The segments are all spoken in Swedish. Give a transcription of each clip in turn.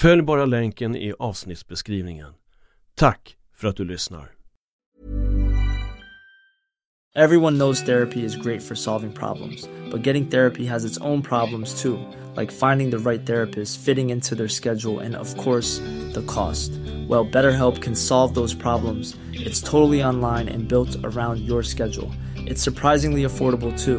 Följ bara länken i avsnittsbeskrivningen. Tack för att du lyssnar. Everyone knows therapy is great for solving problems, but getting therapy has its own problems too, like finding the right therapist, fitting into their schedule, and of course, the cost. Well, BetterHelp can solve those problems. It's totally online and built around your schedule. It's surprisingly affordable too.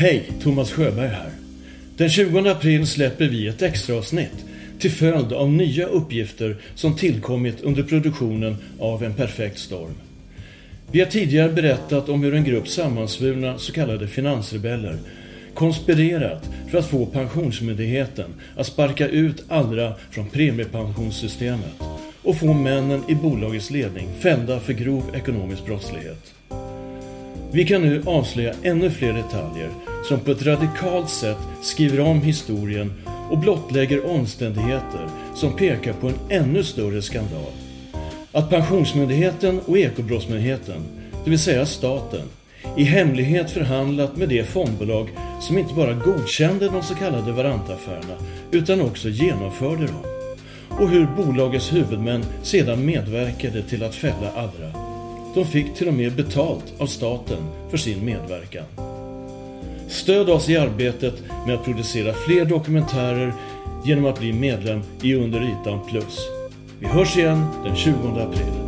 Hej, Thomas Sjöberg här. Den 20 april släpper vi ett extraavsnitt till följd av nya uppgifter som tillkommit under produktionen av En perfekt storm. Vi har tidigare berättat om hur en grupp sammansvurna så kallade finansrebeller konspirerat för att få Pensionsmyndigheten att sparka ut Allra från premiepensionssystemet och få männen i bolagets ledning fällda för grov ekonomisk brottslighet. Vi kan nu avslöja ännu fler detaljer som på ett radikalt sätt skriver om historien och blottlägger omständigheter som pekar på en ännu större skandal. Att Pensionsmyndigheten och Ekobrottsmyndigheten, det vill säga staten, i hemlighet förhandlat med det fondbolag som inte bara godkände de så kallade varantaffärerna utan också genomförde dem. Och hur bolagets huvudmän sedan medverkade till att fälla Adra. De fick till och med betalt av staten för sin medverkan. Stöd oss i arbetet med att producera fler dokumentärer genom att bli medlem i Under ytan plus. Vi hörs igen den 20 april.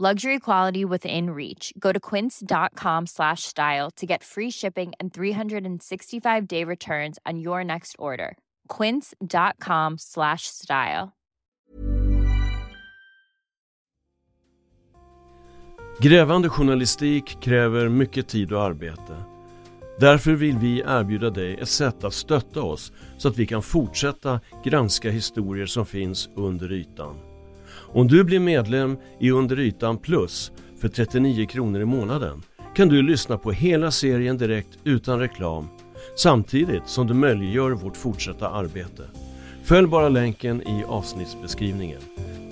Luxury quality within reach. Go to quince.com slash style to get free shipping and 365 day returns on your next order. Quince.com slash style. Grävande journalistik kräver mycket tid och arbete. Därför vill vi erbjuda dig ett sätt att stötta oss så att vi kan fortsätta granska historier som finns under ytan. Om du blir medlem i Under ytan plus för 39 kronor i månaden kan du lyssna på hela serien direkt utan reklam samtidigt som du möjliggör vårt fortsatta arbete. Följ bara länken i avsnittsbeskrivningen.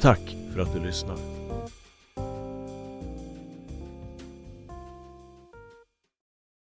Tack för att du lyssnar.